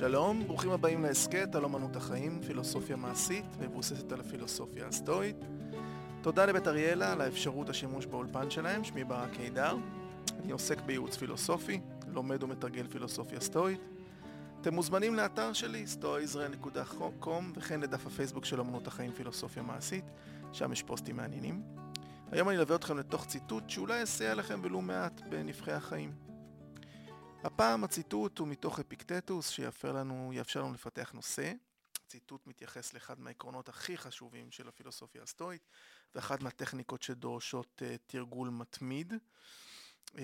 שלום, ברוכים הבאים להסכת על אמנות החיים, פילוסופיה מעשית מבוססת על הפילוסופיה הסטואית. תודה לבית אריאלה על האפשרות השימוש באולפן שלהם, שמי ברק קידר. אני עוסק בייעוץ פילוסופי, לומד ומתרגל פילוסופיה סטואית. אתם מוזמנים לאתר שלי, stoaisrael.com, וכן לדף הפייסבוק של אמנות החיים פילוסופיה מעשית, שם יש פוסטים מעניינים. היום אני אלווה אתכם לתוך ציטוט שאולי יסייע לכם ולו מעט בנבחי החיים. הפעם הציטוט הוא מתוך אפיקטטוס שיאפשר לנו, לנו לפתח נושא. הציטוט מתייחס לאחד מהעקרונות הכי חשובים של הפילוסופיה הסטואית ואחת מהטכניקות שדורשות uh, תרגול מתמיד. Uh,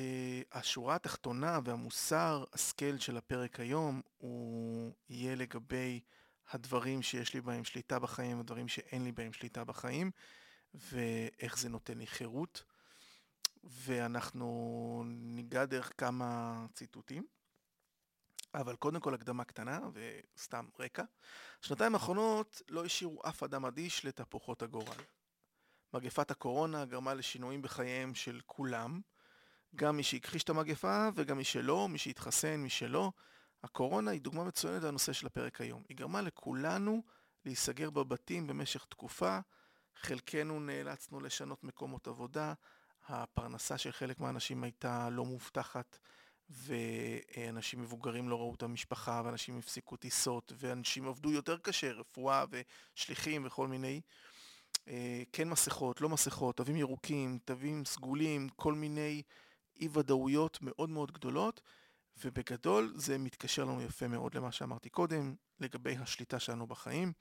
השורה התחתונה והמוסר השכל של הפרק היום הוא יהיה לגבי הדברים שיש לי בהם שליטה בחיים, הדברים שאין לי בהם שליטה בחיים, ואיך זה נותן לי חירות. ואנחנו ניגע דרך כמה ציטוטים. אבל קודם כל הקדמה קטנה וסתם רקע. שנתיים האחרונות לא השאירו אף אדם אדיש לתהפוכות הגורל. מגפת הקורונה גרמה לשינויים בחייהם של כולם, גם מי שהכחיש את המגפה וגם מי שלא, מי שהתחסן, מי שלא. הקורונה היא דוגמה מצוינת לנושא של הפרק היום. היא גרמה לכולנו להיסגר בבתים במשך תקופה, חלקנו נאלצנו לשנות מקומות עבודה, הפרנסה של חלק מהאנשים הייתה לא מובטחת, ואנשים מבוגרים לא ראו את המשפחה, ואנשים הפסיקו טיסות, ואנשים עבדו יותר קשה, רפואה ושליחים וכל מיני. אה, כן מסכות, לא מסכות, תווים ירוקים, תווים סגולים, כל מיני אי ודאויות מאוד מאוד גדולות, ובגדול זה מתקשר לנו יפה מאוד למה שאמרתי קודם, לגבי השליטה שלנו בחיים.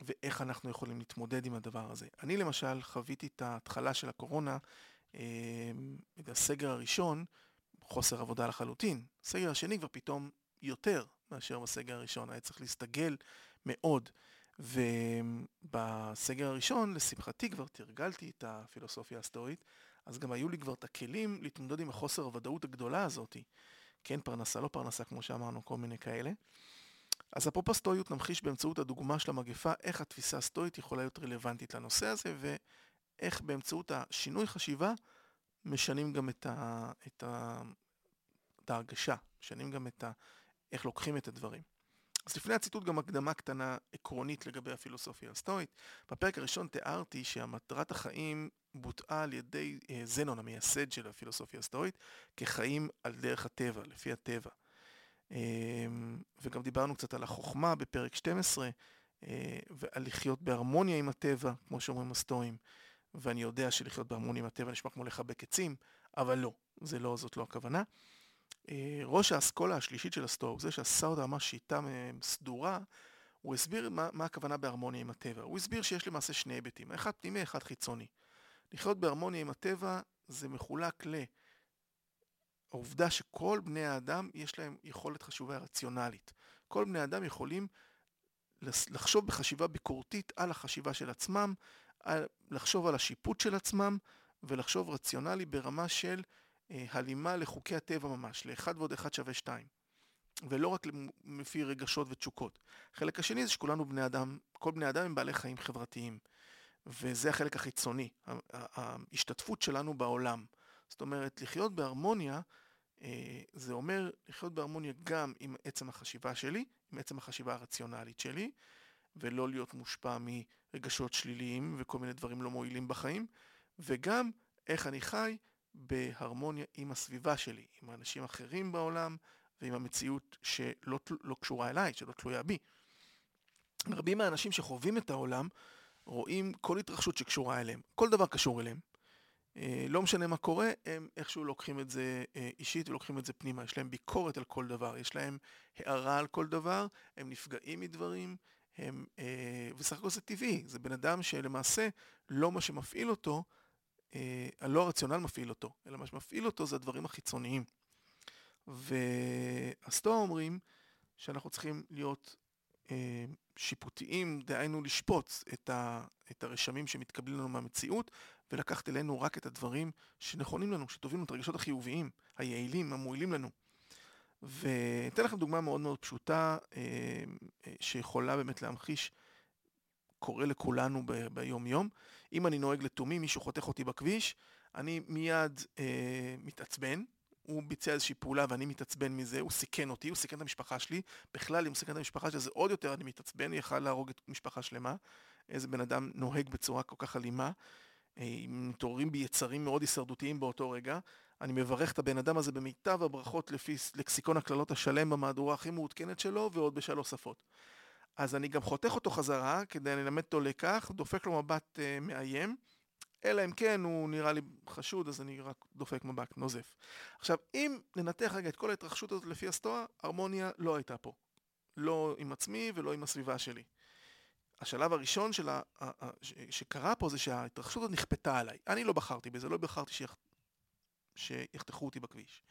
ואיך אנחנו יכולים להתמודד עם הדבר הזה. אני למשל חוויתי את ההתחלה של הקורונה, אה, את הסגר הראשון, חוסר עבודה לחלוטין. הסגר השני כבר פתאום יותר מאשר בסגר הראשון, היה צריך להסתגל מאוד. ובסגר הראשון, לשמחתי, כבר תרגלתי את הפילוסופיה הסטואית, אז גם היו לי כבר את הכלים להתמודד עם החוסר הוודאות הגדולה הזאת. כן, פרנסה, לא פרנסה, כמו שאמרנו, כל מיני כאלה. אז אפרופו סטואיות נמחיש באמצעות הדוגמה של המגפה איך התפיסה הסטואית יכולה להיות רלוונטית לנושא הזה ואיך באמצעות השינוי חשיבה משנים גם את, ה, את, ה, את ההרגשה, משנים גם את ה, איך לוקחים את הדברים. אז לפני הציטוט גם הקדמה קטנה עקרונית לגבי הפילוסופיה הסטואית. בפרק הראשון תיארתי שהמטרת החיים בוטאה על ידי אה, זנון, המייסד של הפילוסופיה הסטואית, כחיים על דרך הטבע, לפי הטבע. אמ, וגם דיברנו קצת על החוכמה בפרק 12, אה, ועל לחיות בהרמוניה עם הטבע, כמו שאומרים הסטואים. ואני יודע שלחיות בהרמוניה עם הטבע נשמע כמו לחבק עצים, אבל לא, זה לא, זאת לא הכוונה. אה, ראש האסכולה השלישית של הסטואו, זה שעשה אותה ממש שיטה סדורה, הוא הסביר מה, מה הכוונה בהרמוניה עם הטבע. הוא הסביר שיש למעשה שני היבטים, אחד פנימי, אחד חיצוני. לחיות בהרמוניה עם הטבע זה מחולק ל... העובדה שכל בני האדם יש להם יכולת חשובה רציונלית. כל בני האדם יכולים לחשוב בחשיבה ביקורתית על החשיבה של עצמם, על, לחשוב על השיפוט של עצמם ולחשוב רציונלי ברמה של אה, הלימה לחוקי הטבע ממש, לאחד ועוד אחד שווה שתיים. ולא רק לפי רגשות ותשוקות. החלק השני זה שכולנו בני אדם, כל בני אדם הם בעלי חיים חברתיים. וזה החלק החיצוני, ההשתתפות שלנו בעולם. זאת אומרת, לחיות בהרמוניה, אה, זה אומר לחיות בהרמוניה גם עם עצם החשיבה שלי, עם עצם החשיבה הרציונלית שלי, ולא להיות מושפע מרגשות שליליים וכל מיני דברים לא מועילים בחיים, וגם איך אני חי בהרמוניה עם הסביבה שלי, עם האנשים אחרים בעולם ועם המציאות שלא לא קשורה אליי, שלא תלויה בי. רבים מהאנשים שחווים את העולם רואים כל התרחשות שקשורה אליהם, כל דבר קשור אליהם. אה, לא משנה מה קורה, הם איכשהו לוקחים את זה אה, אישית ולוקחים את זה פנימה. יש להם ביקורת על כל דבר, יש להם הערה על כל דבר, הם נפגעים מדברים, הם, אה, וסך הכל זה טבעי, זה בן אדם שלמעשה לא מה שמפעיל אותו, לא הרציונל מפעיל אותו, אלא מה שמפעיל אותו זה הדברים החיצוניים. והסטואה אומרים שאנחנו צריכים להיות שיפוטיים, דהיינו לשפוט את, את הרשמים שמתקבלים לנו מהמציאות, ולקחת אלינו רק את הדברים שנכונים לנו, שטובים לנו, את הרגשות החיוביים, היעילים, המועילים לנו. ואתן לכם דוגמה מאוד מאוד פשוטה, אה, אה, שיכולה באמת להמחיש, קורה לכולנו ב- ביום-יום. אם אני נוהג לתומי, מישהו חותך אותי בכביש, אני מיד אה, מתעצבן, הוא ביצע איזושהי פעולה ואני מתעצבן מזה, הוא סיכן אותי, הוא סיכן את המשפחה שלי. בכלל, אם הוא סיכן את המשפחה שלי, זה עוד יותר אני מתעצבן, יכל להרוג את משפחה שלמה. איזה בן אדם נוהג בצורה כל כך אלימה. אה, מתעוררים בי יצרים מאוד הישרדותיים באותו רגע. אני מברך את הבן אדם הזה במיטב הברכות לפי לקסיקון הקללות השלם במהדורה הכי מעודכנת שלו, ועוד בשלוש שפות. אז אני גם חותך אותו חזרה כדי ללמד אותו לקח, דופק לו מבט uh, מאיים, אלא אם כן הוא נראה לי חשוד, אז אני רק דופק מבט, נוזף. עכשיו, אם ננתח רגע את כל ההתרחשות הזאת לפי הסטואה, הרמוניה לא הייתה פה. לא עם עצמי ולא עם הסביבה שלי. השלב הראשון של ה... שקרה פה זה שההתרחשות הזאת נכפתה עליי. אני לא בחרתי בזה, לא בחרתי שיח... שיחתכו אותי בכביש.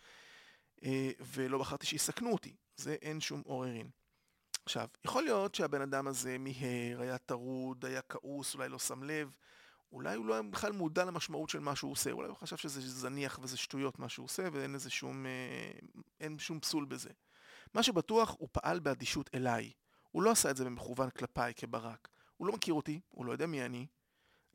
אה, ולא בחרתי שיסכנו אותי, זה אין שום עוררין. עכשיו, יכול להיות שהבן אדם הזה מיהר, היה טרוד, היה כעוס, אולי לא שם לב, אולי הוא לא היה בכלל מודע למשמעות של מה שהוא עושה, אולי הוא חשב שזה זניח וזה שטויות מה שהוא עושה ואין לזה שום, אה, אין שום פסול בזה. מה שבטוח, הוא פעל באדישות אליי. הוא לא עשה את זה במכוון כלפיי כברק. הוא לא מכיר אותי, הוא לא יודע מי אני.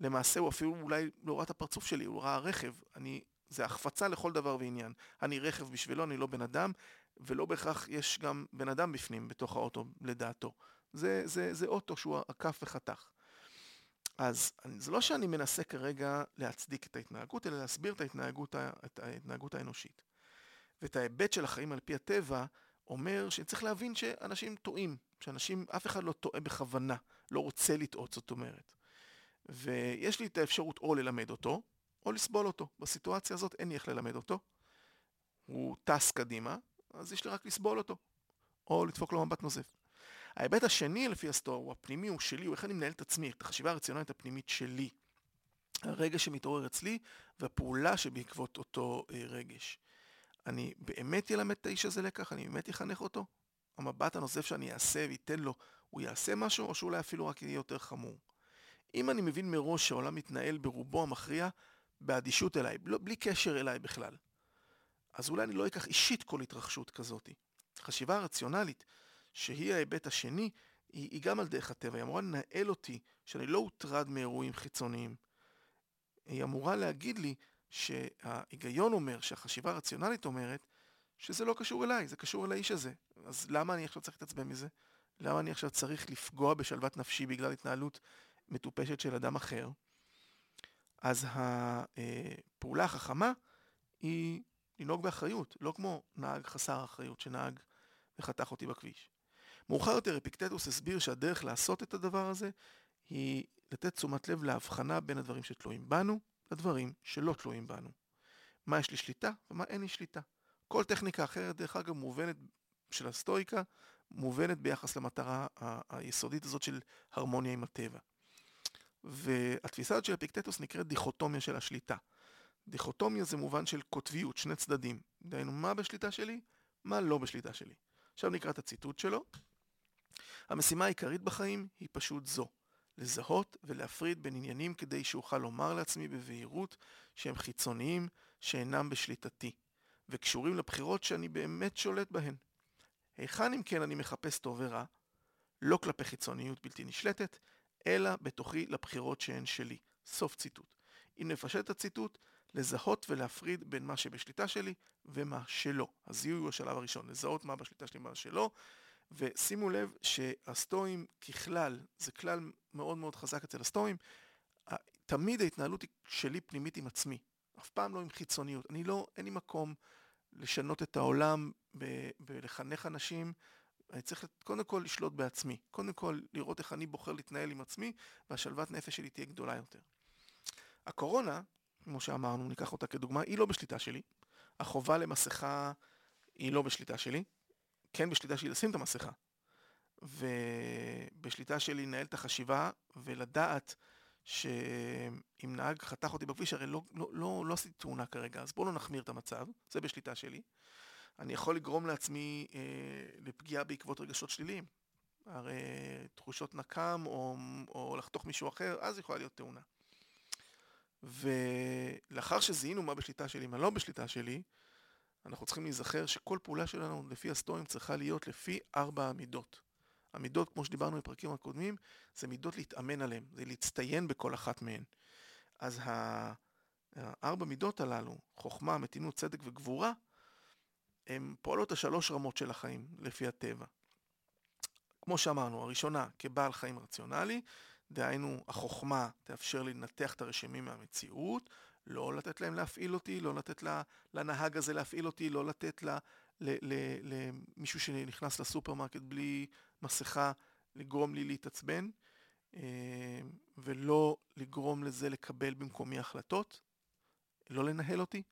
למעשה הוא אפילו אולי לא ראה את הפרצוף שלי, הוא ראה רכב. אני, זה החפצה לכל דבר ועניין. אני רכב בשבילו, אני לא בן אדם, ולא בהכרח יש גם בן אדם בפנים, בתוך האוטו, לדעתו. זה, זה, זה אוטו שהוא עקף וחתך. אז זה לא שאני מנסה כרגע להצדיק את ההתנהגות, אלא להסביר את ההתנהגות, את ההתנהגות האנושית. ואת ההיבט של החיים על פי הטבע אומר שצריך להבין שאנשים טועים, שאנשים, אף אחד לא טועה בכוונה, לא רוצה לטעות, זאת אומרת. ויש לי את האפשרות או ללמד אותו, או לסבול אותו. בסיטואציה הזאת אין לי איך ללמד אותו. הוא טס קדימה, אז יש לי רק לסבול אותו, או לדפוק לו מבט נוזף. ההיבט השני לפי הסטור, הוא הפנימי, הוא שלי, הוא איך אני מנהל את עצמי, את החשיבה הרציונלית הפנימית שלי. הרגש שמתעורר אצלי, והפעולה שבעקבות אותו אה, רגש. אני באמת אלמד את האיש הזה לקח? אני באמת אחנך אותו? המבט הנוזף שאני אעשה וייתן לו, הוא יעשה משהו, או שאולי אפילו רק יהיה יותר חמור? אם אני מבין מראש שהעולם מתנהל ברובו המכריע באדישות אליי, בלי קשר אליי בכלל, אז אולי אני לא אקח אישית כל התרחשות כזאת. חשיבה רציונלית, שהיא ההיבט השני, היא, היא גם על דרך הטבע, היא אמורה לנהל אותי, שאני לא אוטרד מאירועים חיצוניים. היא אמורה להגיד לי שההיגיון אומר, שהחשיבה הרציונלית אומרת, שזה לא קשור אליי, זה קשור אל האיש הזה. אז למה אני עכשיו צריך להתעצבן מזה? למה אני עכשיו צריך לפגוע בשלוות נפשי בגלל התנהלות מטופשת של אדם אחר? אז הפעולה החכמה היא לנהוג באחריות, לא כמו נהג חסר אחריות שנהג וחתך אותי בכביש. מאוחר יותר אפיקטטוס הסביר שהדרך לעשות את הדבר הזה היא לתת תשומת לב להבחנה בין הדברים שתלויים בנו לדברים שלא תלויים בנו. מה יש לי שליטה ומה אין לי שליטה. כל טכניקה אחרת, דרך אגב, מובנת של הסטואיקה, מובנת ביחס למטרה היסודית הזאת של הרמוניה עם הטבע. והתפיסה הזאת של אפיקטטוס נקראת דיכוטומיה של השליטה. דיכוטומיה זה מובן של קוטביות, שני צדדים. דהיינו, מה בשליטה שלי, מה לא בשליטה שלי. עכשיו נקרא את הציטוט שלו. המשימה העיקרית בחיים היא פשוט זו, לזהות ולהפריד בין עניינים כדי שאוכל לומר לעצמי בבהירות שהם חיצוניים, שאינם בשליטתי, וקשורים לבחירות שאני באמת שולט בהן. היכן אם כן אני מחפש טוב ורע? לא כלפי חיצוניות בלתי נשלטת, אלא בתוכי לבחירות שהן שלי. סוף ציטוט. אם נפשט את הציטוט, לזהות ולהפריד בין מה שבשליטה שלי ומה שלא. הזיהוי הוא השלב הראשון, לזהות מה בשליטה שלי ומה שלא. ושימו לב שהסטואים ככלל, זה כלל מאוד מאוד חזק אצל הסטואים, תמיד ההתנהלות שלי פנימית עם עצמי, אף פעם לא עם חיצוניות. אני לא, אין לי מקום לשנות את העולם ולחנך אנשים. אני צריך קודם כל לשלוט בעצמי, קודם כל לראות איך אני בוחר להתנהל עם עצמי, והשלוות נפש שלי תהיה גדולה יותר. הקורונה, כמו שאמרנו, ניקח אותה כדוגמה, היא לא בשליטה שלי. החובה למסכה היא לא בשליטה שלי. כן בשליטה שלי לשים את המסכה. ובשליטה שלי לנהל את החשיבה ולדעת שאם נהג חתך אותי בכביש, הרי לא, לא, לא, לא עשיתי תאונה כרגע, אז בואו לא נחמיר את המצב, זה בשליטה שלי. אני יכול לגרום לעצמי אה, לפגיעה בעקבות רגשות שליליים. הרי תחושות נקם או, או לחתוך מישהו אחר, אז יכולה להיות תאונה. ולאחר שזיהינו מה בשליטה שלי, מה לא בשליטה שלי, אנחנו צריכים להיזכר שכל פעולה שלנו לפי הסטואים צריכה להיות לפי ארבע המידות. המידות, כמו שדיברנו בפרקים הקודמים, זה מידות להתאמן עליהן, זה להצטיין בכל אחת מהן. אז הארבע מידות הללו, חוכמה, מתינות, צדק וגבורה, הן פועלות השלוש רמות של החיים, לפי הטבע. כמו שאמרנו, הראשונה, כבעל חיים רציונלי, דהיינו, החוכמה תאפשר לי לנתח את הרשמים מהמציאות, לא לתת להם להפעיל אותי, לא לתת לנהג הזה להפעיל אותי, לא לתת למישהו שנכנס לסופרמרקט בלי מסכה לגרום לי להתעצבן, אה, ולא לגרום לזה לקבל במקומי החלטות, לא לנהל אותי.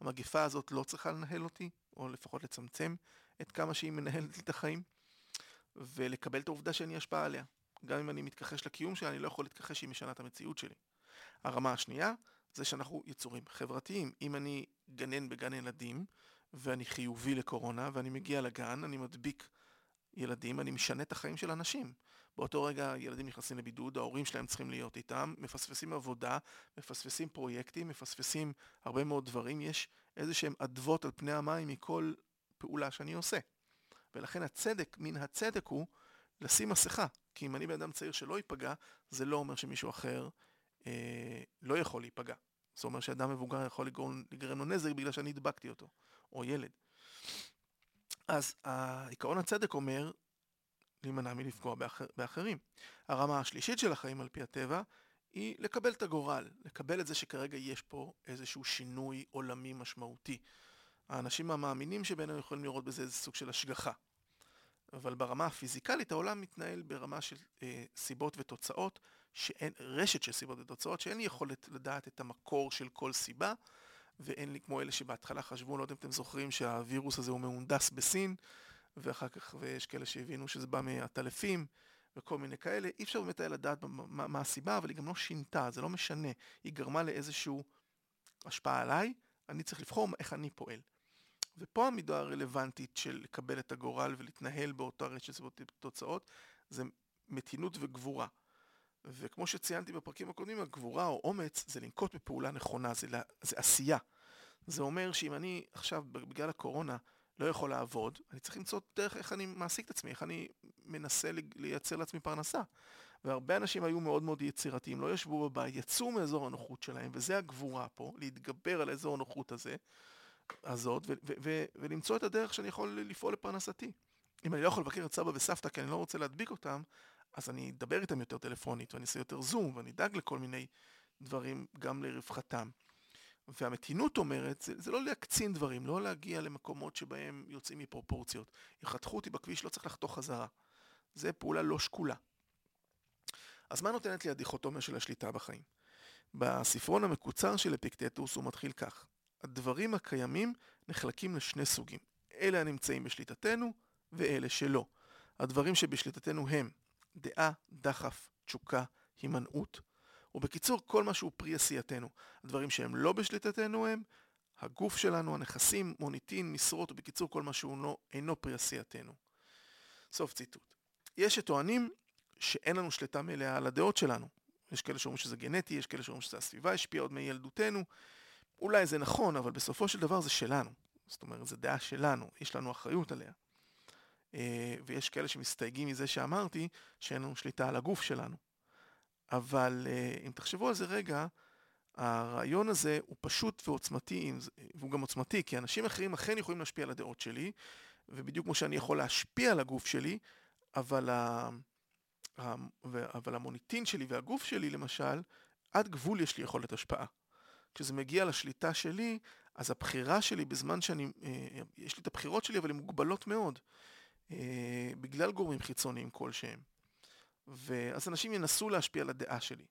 המגפה הזאת לא צריכה לנהל אותי, או לפחות לצמצם את כמה שהיא מנהלת לי את החיים, ולקבל את העובדה שאין לי השפעה עליה. גם אם אני מתכחש לקיום שלה, אני לא יכול להתכחש שהיא משנה את המציאות שלי. הרמה השנייה, זה שאנחנו יצורים חברתיים. אם אני גנן בגן ילדים, ואני חיובי לקורונה, ואני מגיע לגן, אני מדביק ילדים, אני משנה את החיים של אנשים. באותו רגע ילדים נכנסים לבידוד, ההורים שלהם צריכים להיות איתם, מפספסים עבודה, מפספסים פרויקטים, מפספסים הרבה מאוד דברים, יש איזה שהם אדוות על פני המים מכל פעולה שאני עושה. ולכן הצדק, מן הצדק הוא לשים מסכה. כי אם אני בן אדם צעיר שלא ייפגע, זה לא אומר שמישהו אחר לא יכול להיפגע. זאת אומרת שאדם מבוגר יכול לגרום, לגרם לו נזק בגלל שאני הדבקתי אותו, או ילד. אז עיקרון הצדק אומר להימנע מלפגוע באחר, באחרים. הרמה השלישית של החיים על פי הטבע היא לקבל את הגורל, לקבל את זה שכרגע יש פה איזשהו שינוי עולמי משמעותי. האנשים המאמינים שבינינו יכולים לראות בזה איזה סוג של השגחה. אבל ברמה הפיזיקלית העולם מתנהל ברמה של אה, סיבות ותוצאות, שאין, רשת של סיבות ותוצאות, שאין לי יכולת לדעת את המקור של כל סיבה, ואין לי כמו אלה שבהתחלה חשבו, לא יודע אם אתם זוכרים שהווירוס הזה הוא מהונדס בסין, ואחר כך, ויש כאלה שהבינו שזה בא מעטלפים, וכל מיני כאלה, אי אפשר באמת היה לדעת מה, מה הסיבה, אבל היא גם לא שינתה, זה לא משנה, היא גרמה לאיזושהי השפעה עליי, אני צריך לבחור איך אני פועל. ופה המידה הרלוונטית של לקבל את הגורל ולהתנהל באותה רשת סיבות תוצאות, זה מתינות וגבורה. וכמו שציינתי בפרקים הקודמים, הגבורה או אומץ זה לנקוט בפעולה נכונה, זה, לה, זה עשייה. זה אומר שאם אני עכשיו, בגלל הקורונה, לא יכול לעבוד, אני צריך למצוא דרך איך אני מעסיק את עצמי, איך אני מנסה לייצר לעצמי פרנסה. והרבה אנשים היו מאוד מאוד יצירתיים, לא ישבו בבית, יצאו מאזור הנוחות שלהם, וזה הגבורה פה, להתגבר על אזור הנוחות הזה, הזאת, ולמצוא את הדרך שאני יכול לפעול לפרנסתי. אם אני לא יכול לבקר את סבא וסבתא כי אני לא רוצה להדביק אותם, אז אני אדבר איתם יותר טלפונית, ואני אעשה יותר זום, ואני אדאג לכל מיני דברים גם לרווחתם. והמתינות אומרת, זה, זה לא להקצין דברים, לא להגיע למקומות שבהם יוצאים מפרופורציות. יחתכו אותי בכביש, לא צריך לחתוך חזרה. זה פעולה לא שקולה. אז מה נותנת לי הדיכוטומיה של השליטה בחיים? בספרון המקוצר של אפיקטטוס הוא מתחיל כך: הדברים הקיימים נחלקים לשני סוגים. אלה הנמצאים בשליטתנו ואלה שלא. הדברים שבשליטתנו הם דעה, דחף, תשוקה, הימנעות. ובקיצור, כל מה שהוא פרי עשייתנו. הדברים שהם לא בשליטתנו הם הגוף שלנו, הנכסים, מוניטין, משרות, ובקיצור, כל מה שהוא לא, אינו פרי עשייתנו. סוף ציטוט. יש שטוענים שאין לנו שליטה מלאה על הדעות שלנו. יש כאלה שאומרים שזה גנטי, יש כאלה שאומרים שזה הסביבה השפיעה עוד מילדותנו. אולי זה נכון, אבל בסופו של דבר זה שלנו. זאת אומרת, זו דעה שלנו, יש לנו אחריות עליה. אה, ויש כאלה שמסתייגים מזה שאמרתי שאין לנו שליטה על הגוף שלנו. אבל אה, אם תחשבו על זה רגע, הרעיון הזה הוא פשוט ועוצמתי, והוא גם עוצמתי, כי אנשים אחרים אכן יכולים להשפיע על הדעות שלי, ובדיוק כמו שאני יכול להשפיע על הגוף שלי, אבל, ה... אבל המוניטין שלי והגוף שלי, למשל, עד גבול יש לי יכולת השפעה. כשזה מגיע לשליטה שלי, אז הבחירה שלי בזמן שאני, אה, יש לי את הבחירות שלי, אבל הן מוגבלות מאוד, אה, בגלל גורמים חיצוניים כלשהם. ואז אנשים ינסו להשפיע על הדעה שלי.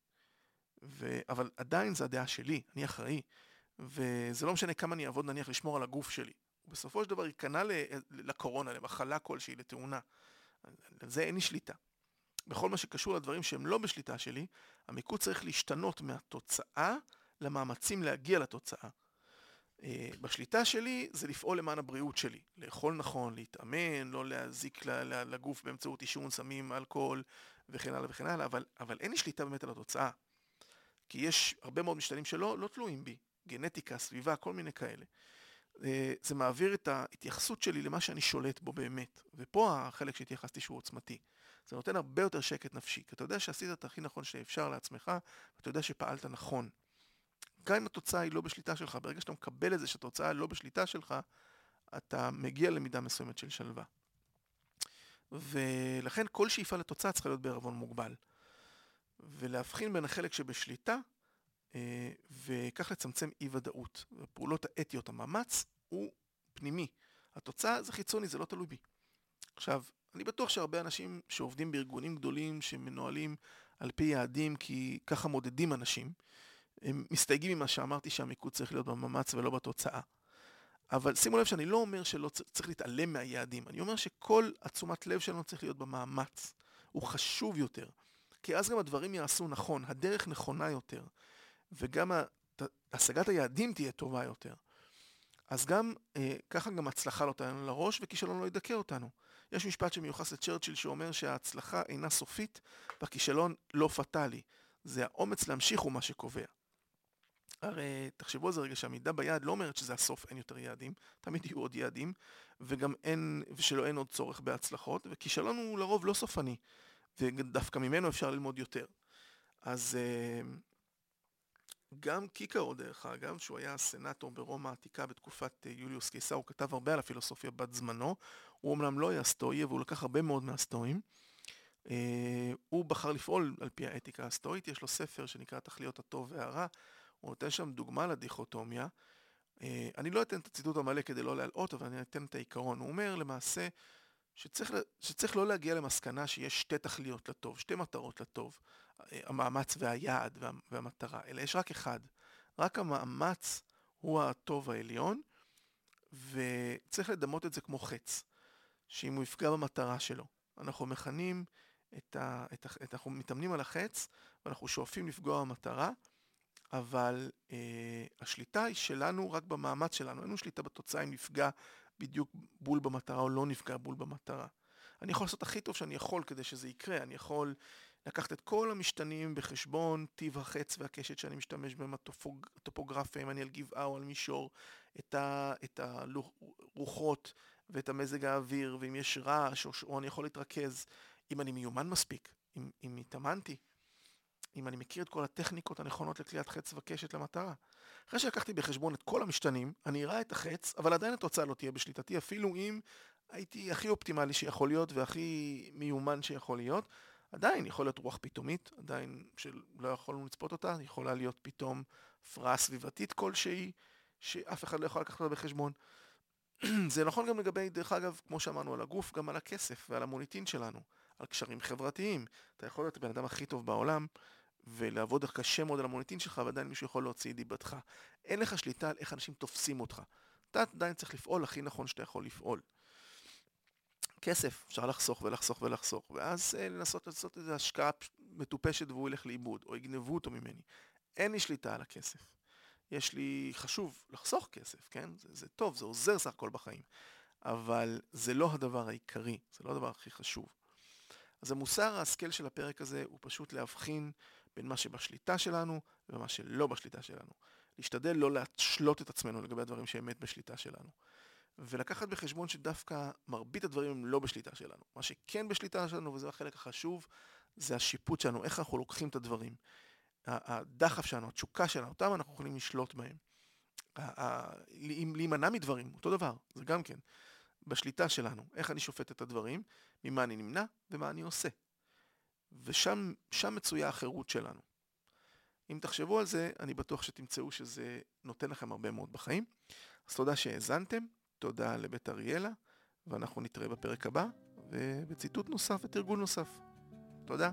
ו... אבל עדיין זו הדעה שלי, אני אחראי. וזה לא משנה כמה אני אעבוד נניח לשמור על הגוף שלי. בסופו של דבר ייכנע לקורונה, למחלה כלשהי, לתאונה. על זה אין לי שליטה. בכל מה שקשור לדברים שהם לא בשליטה שלי, המיקוד צריך להשתנות מהתוצאה למאמצים להגיע לתוצאה. אה, בשליטה שלי זה לפעול למען הבריאות שלי, לאכול נכון, להתאמן, לא להזיק לגוף באמצעות עישון, סמים, אלכוהול וכן הלאה וכן הלאה, אבל, אבל אין לי שליטה באמת על התוצאה. כי יש הרבה מאוד משתנים שלא לא תלויים בי, גנטיקה, סביבה, כל מיני כאלה. אה, זה מעביר את ההתייחסות שלי למה שאני שולט בו באמת. ופה החלק שהתייחסתי שהוא עוצמתי. זה נותן הרבה יותר שקט נפשי, כי אתה יודע שעשית את הכי נכון שאפשר לעצמך, ואתה יודע שפעלת נכון. גם אם התוצאה היא לא בשליטה שלך, ברגע שאתה מקבל את זה שהתוצאה לא בשליטה שלך, אתה מגיע למידה מסוימת של שלווה. ולכן כל שאיפה לתוצאה צריכה להיות בערבון מוגבל. ולהבחין בין החלק שבשליטה, אה, וכך לצמצם אי ודאות. הפעולות האתיות, המאמץ, הוא פנימי. התוצאה זה חיצוני, זה לא תלוי בי. עכשיו, אני בטוח שהרבה אנשים שעובדים בארגונים גדולים, שמנוהלים על פי יעדים, כי ככה מודדים אנשים, הם מסתייגים ממה שאמרתי שהמיקוד צריך להיות במאמץ ולא בתוצאה. אבל שימו לב שאני לא אומר שלא צריך להתעלם מהיעדים, אני אומר שכל התשומת לב שלנו צריך להיות במאמץ. הוא חשוב יותר. כי אז גם הדברים יעשו נכון, הדרך נכונה יותר, וגם השגת היעדים תהיה טובה יותר. אז גם, אה, ככה גם הצלחה לא תענה לראש וכישלון לא ידכא אותנו. יש משפט שמיוחס לצ'רצ'יל שאומר שההצלחה אינה סופית והכישלון לא פטאלי. זה האומץ להמשיך הוא מה שקובע. הרי תחשבו על זה רגע שהמידה ביעד לא אומרת שזה הסוף, אין יותר יעדים, תמיד יהיו עוד יעדים, וגם אין, ושלא אין עוד צורך בהצלחות, וכישלון הוא לרוב לא סופני, ודווקא ממנו אפשר ללמוד יותר. אז אה, גם קיקרו דרך אגב, שהוא היה סנאטור ברומא העתיקה בתקופת אה, יוליוס קיסר, הוא כתב הרבה על הפילוסופיה בת זמנו, הוא אמנם לא היה סטואי, אבל הוא לקח הרבה מאוד מהסטואים. אה, הוא בחר לפעול על פי האתיקה הסטואית, יש לו ספר שנקרא תכליות הטוב והרע, הוא נותן שם דוגמה לדיכוטומיה. אה, אני לא אתן את הציטוט המלא כדי לא להלאות, אבל אני אתן את העיקרון. הוא אומר למעשה שצריך, שצריך לא להגיע למסקנה שיש שתי תכליות לטוב, שתי מטרות לטוב, אה, המאמץ והיעד וה, והמטרה, אלא יש רק אחד. רק המאמץ הוא הטוב העליון, וצריך לדמות את זה כמו חץ, שאם הוא יפגע במטרה שלו. אנחנו מכנים את ה... את ה את, אנחנו מתאמנים על החץ, ואנחנו שואפים לפגוע במטרה, אבל אה, השליטה היא שלנו רק במאמץ שלנו, אין לנו שליטה בתוצאה אם נפגע בדיוק בול במטרה או לא נפגע בול במטרה. אני יכול לעשות הכי טוב שאני יכול כדי שזה יקרה, אני יכול לקחת את כל המשתנים בחשבון, טיב החץ והקשת שאני משתמש בהם, הטופוג, הטופוגרפיה, אם אני על גבעה או על מישור, את, ה, את הרוחות ואת המזג האוויר, ואם יש רעש או, או אני יכול להתרכז, אם אני מיומן מספיק, אם, אם התאמנתי, אם אני מכיר את כל הטכניקות הנכונות לקליעת חץ וקשת למטרה. אחרי שלקחתי בחשבון את כל המשתנים, אני אראה את החץ, אבל עדיין התוצאה לא תהיה בשליטתי, אפילו אם הייתי הכי אופטימלי שיכול להיות והכי מיומן שיכול להיות. עדיין יכול להיות רוח פתאומית, עדיין שלא יכולנו לצפות אותה, יכולה להיות פתאום הפרעה סביבתית כלשהי, שאף אחד לא יכול לקחת אותה בחשבון. זה נכון גם לגבי, דרך אגב, כמו שאמרנו על הגוף, גם על הכסף ועל המוניטין שלנו, על קשרים חברתיים. אתה יכול להיות הבן אדם הכי טוב בעולם, ולעבוד קשה מאוד על המוניטין שלך, ועדיין מישהו יכול להוציא את דיבתך. אין לך שליטה על איך אנשים תופסים אותך. אתה עדיין צריך לפעול הכי נכון שאתה יכול לפעול. כסף, אפשר לחסוך ולחסוך ולחסוך, ואז אה, לנסות לעשות איזו השקעה מטופשת והוא ילך לאיבוד, או יגנבו אותו ממני. אין לי שליטה על הכסף. יש לי, חשוב לחסוך כסף, כן? זה, זה טוב, זה עוזר סך הכל בחיים. אבל זה לא הדבר העיקרי, זה לא הדבר הכי חשוב. אז המוסר ההשכל של הפרק הזה הוא פשוט להבחין בין מה שבשליטה שלנו ומה שלא בשליטה שלנו. להשתדל לא להשלות את עצמנו לגבי הדברים שאמת בשליטה שלנו. ולקחת בחשבון שדווקא מרבית הדברים הם לא בשליטה שלנו. מה שכן בשליטה שלנו, וזה החלק החשוב, זה השיפוט שלנו, איך אנחנו לוקחים את הדברים. הדחף שלנו, התשוקה שלנו, אותם אנחנו יכולים לשלוט בהם. להימנע מדברים, אותו דבר, זה גם כן. בשליטה שלנו, איך אני שופט את הדברים, ממה אני נמנע ומה אני עושה. ושם מצויה החירות שלנו. אם תחשבו על זה, אני בטוח שתמצאו שזה נותן לכם הרבה מאוד בחיים. אז תודה שהאזנתם, תודה לבית אריאלה, ואנחנו נתראה בפרק הבא, ובציטוט נוסף ותרגול נוסף. תודה.